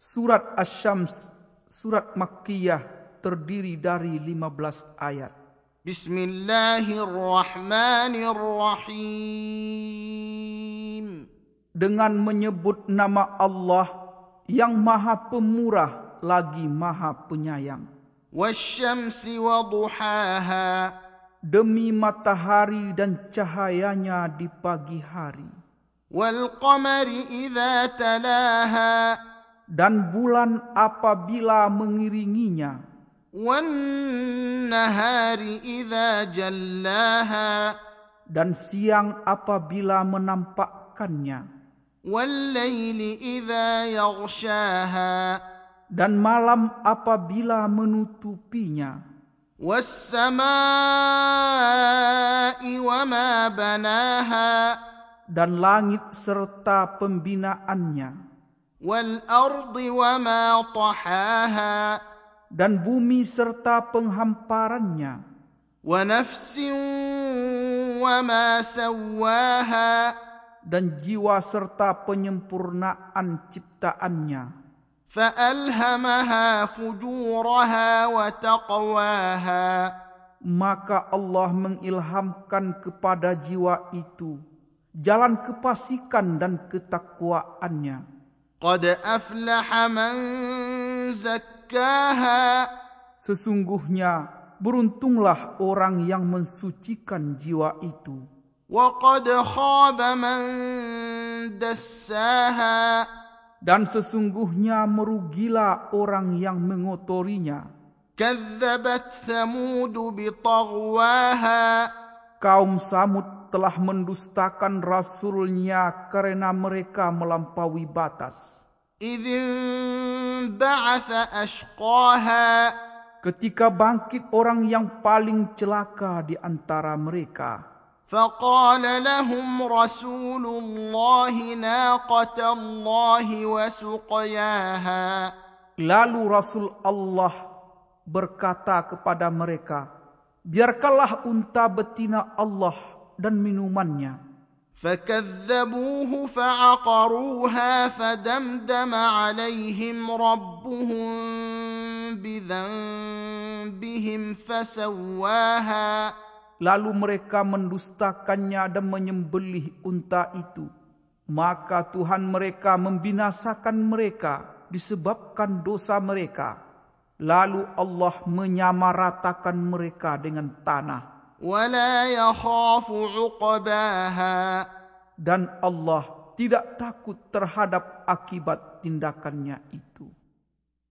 Surat Asy-Syams, surat Makkiyah terdiri dari 15 ayat. Bismillahirrahmanirrahim. Dengan menyebut nama Allah yang Maha Pemurah lagi Maha Penyayang. Wasyamsi wa duhaha. Demi matahari dan cahayanya di pagi hari. Wal qamari idza talaha dan bulan apabila mengiringinya. Dan siang apabila menampakkannya. Dan malam apabila menutupinya. Dan langit serta pembinaannya dan bumi serta penghamparannya. Dan jiwa serta penyempurnaan ciptaannya. Maka Allah mengilhamkan kepada jiwa itu jalan kepasikan dan ketakwaannya. قد أفلح من زكاها Sesungguhnya beruntunglah orang yang mensucikan jiwa itu. وقد خاب من دساها Dan sesungguhnya merugilah orang yang mengotorinya. كذبت ثمود بطغواها Kaum Samud telah mendustakan rasulnya karena mereka melampaui batas. إذ بعث أشقاها Ketika bangkit orang yang paling celaka di antara mereka. فقال لهم رسول الله ناقة الله وسقياها Lalu Rasul Allah berkata kepada mereka, biarkanlah unta betina Allah dan minumannya. فكذبوه فعقروها فدمدم عليهم ربهم بذنبهم فسواها Lalu mereka mendustakannya dan menyembelih unta itu. Maka Tuhan mereka membinasakan mereka disebabkan dosa mereka. Lalu Allah menyamaratakan mereka dengan tanah. ولا يخاف عقباها Dan Allah tidak takut terhadap akibat tindakannya itu.